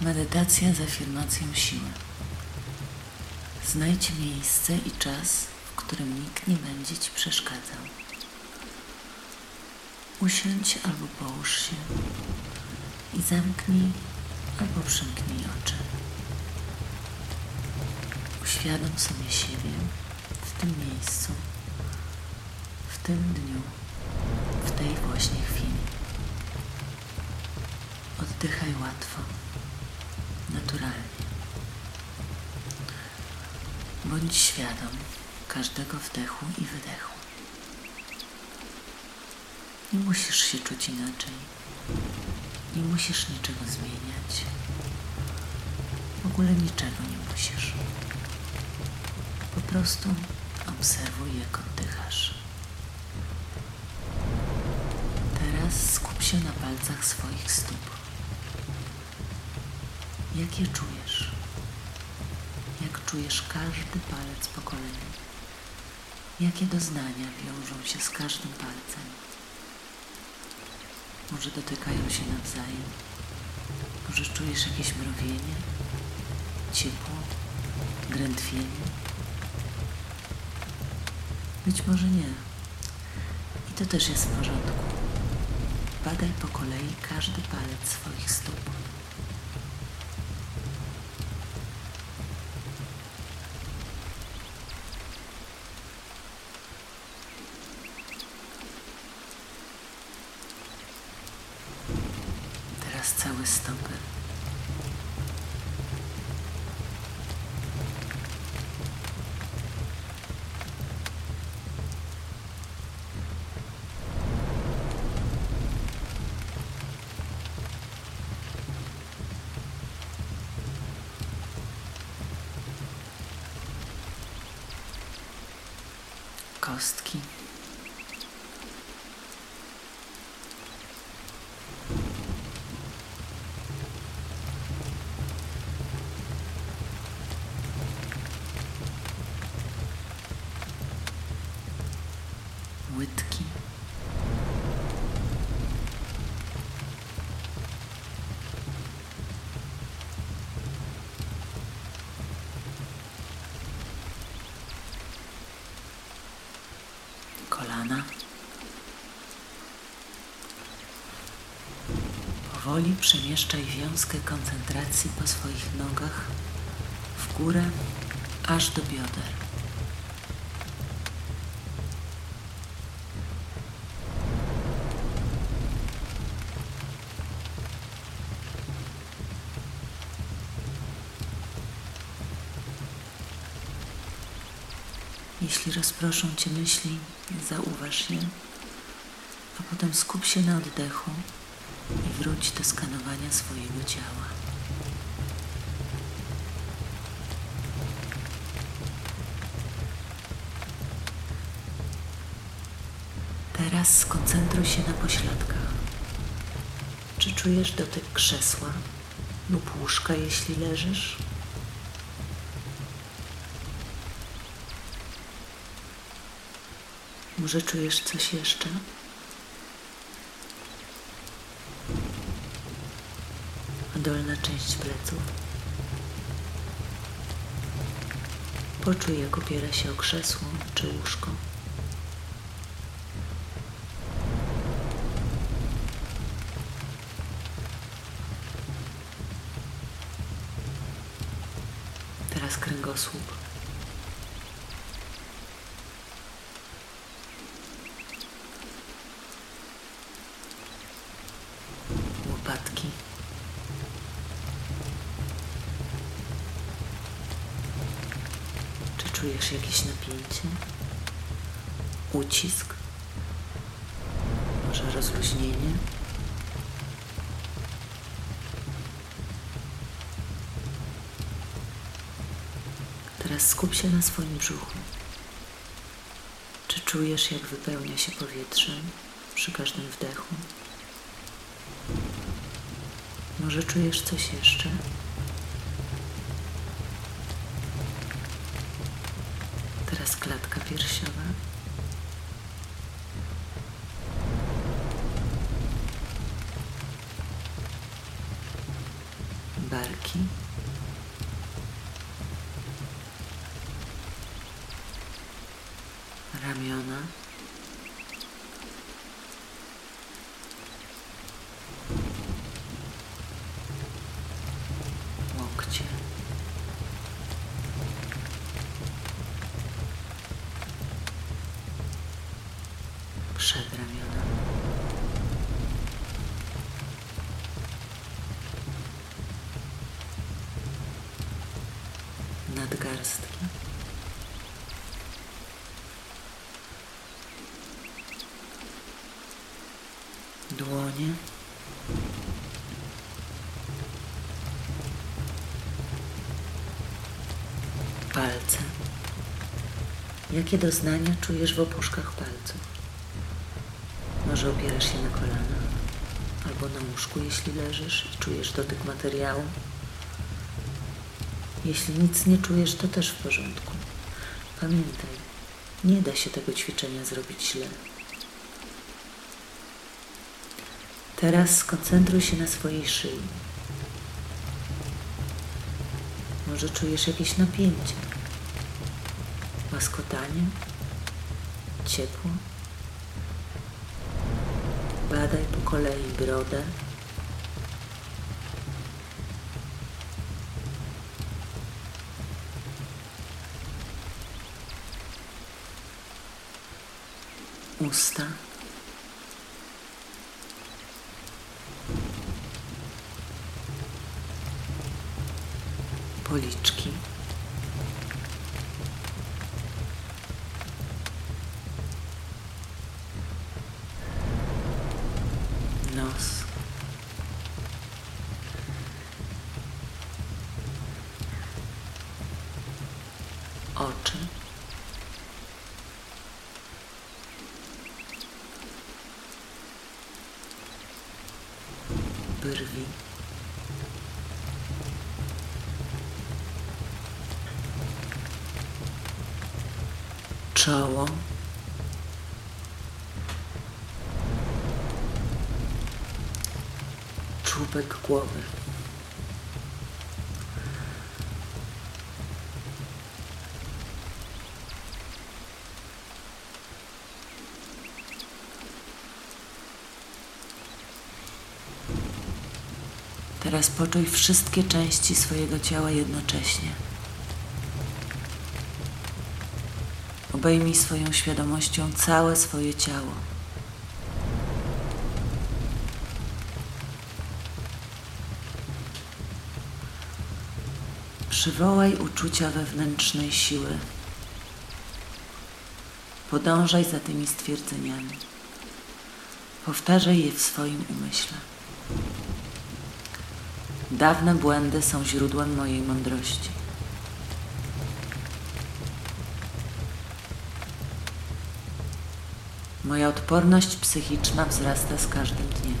Medytacja z afirmacją siły. Znajdź miejsce i czas, w którym nikt nie będzie Ci przeszkadzał. Usiądź albo połóż się i zamknij albo przymknij oczy. Uświadom sobie siebie w tym miejscu, w tym dniu, w tej właśnie chwili. Oddychaj łatwo naturalnie. Bądź świadom każdego wdechu i wydechu. Nie musisz się czuć inaczej. Nie musisz niczego zmieniać. W ogóle niczego nie musisz. Po prostu obserwuj, jak oddychasz. Teraz skup się na palcach swoich stóp. Jak je czujesz? Jak czujesz każdy palec po kolei? Jakie doznania wiążą się z każdym palcem? Może dotykają się nawzajem? Może czujesz jakieś mrowienie? Ciepło? Drętwienie? Być może nie. I to też jest w porządku. Badaj po kolei każdy palec swoich stóp. Teraz całe stopy. Kostki. Łydki. Kolana. Powoli przemieszczaj wiązkę koncentracji po swoich nogach w górę aż do bioder. Jeśli rozproszą Cię myśli, zauważ je, a potem skup się na oddechu i wróć do skanowania swojego ciała. Teraz skoncentruj się na pośladkach. Czy czujesz dotyk krzesła lub łóżka, jeśli leżysz? Może czujesz coś jeszcze? Dolna część pleców? Poczuj, jak opiera się o krzesło czy łóżko. Teraz kręgosłup. łopatki. Czy czujesz jakieś napięcie? Ucisk? Może rozluźnienie? Teraz skup się na swoim brzuchu. Czy czujesz, jak wypełnia się powietrzem przy każdym wdechu? Może czujesz coś jeszcze? Teraz klatka piersiowa. barki, Nadgarstki. Dłonie. Palce. Jakie doznania czujesz w opuszkach palców? Może opierasz się na kolanach albo na łóżku, jeśli leżysz i czujesz dotyk materiału. Jeśli nic nie czujesz, to też w porządku. Pamiętaj, nie da się tego ćwiczenia zrobić źle. Teraz skoncentruj się na swojej szyi. Może czujesz jakieś napięcie, łaskotanie, ciepło. Badaj po kolei brodę, usta. Policzki. Nos. Oczy. Brwi. Czoło. Czubek głowy. Teraz poczuj wszystkie części swojego ciała jednocześnie. Obejmij swoją świadomością całe swoje ciało. Przywołaj uczucia wewnętrznej siły. Podążaj za tymi stwierdzeniami. Powtarzaj je w swoim umyśle. Dawne błędy są źródłem mojej mądrości. Moja odporność psychiczna wzrasta z każdym dniem.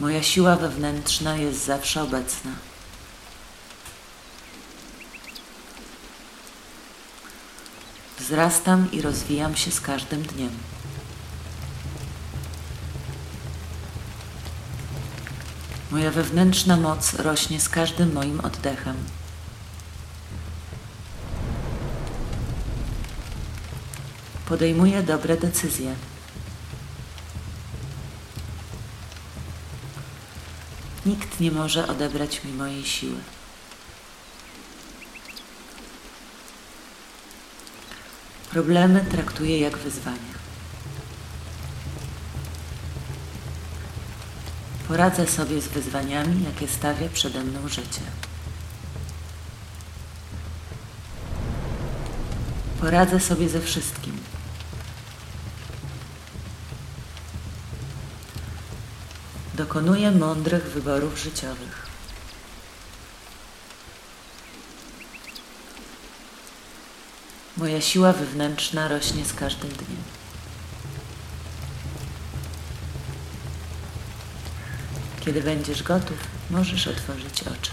Moja siła wewnętrzna jest zawsze obecna. Wzrastam i rozwijam się z każdym dniem. Moja wewnętrzna moc rośnie z każdym moim oddechem. Podejmuję dobre decyzje. Nikt nie może odebrać mi mojej siły. Problemy traktuję jak wyzwania. Poradzę sobie z wyzwaniami, jakie stawia przede mną życie. Poradzę sobie ze wszystkim. Dokonuję mądrych wyborów życiowych. Moja siła wewnętrzna rośnie z każdym dniem. Kiedy będziesz gotów, możesz otworzyć oczy.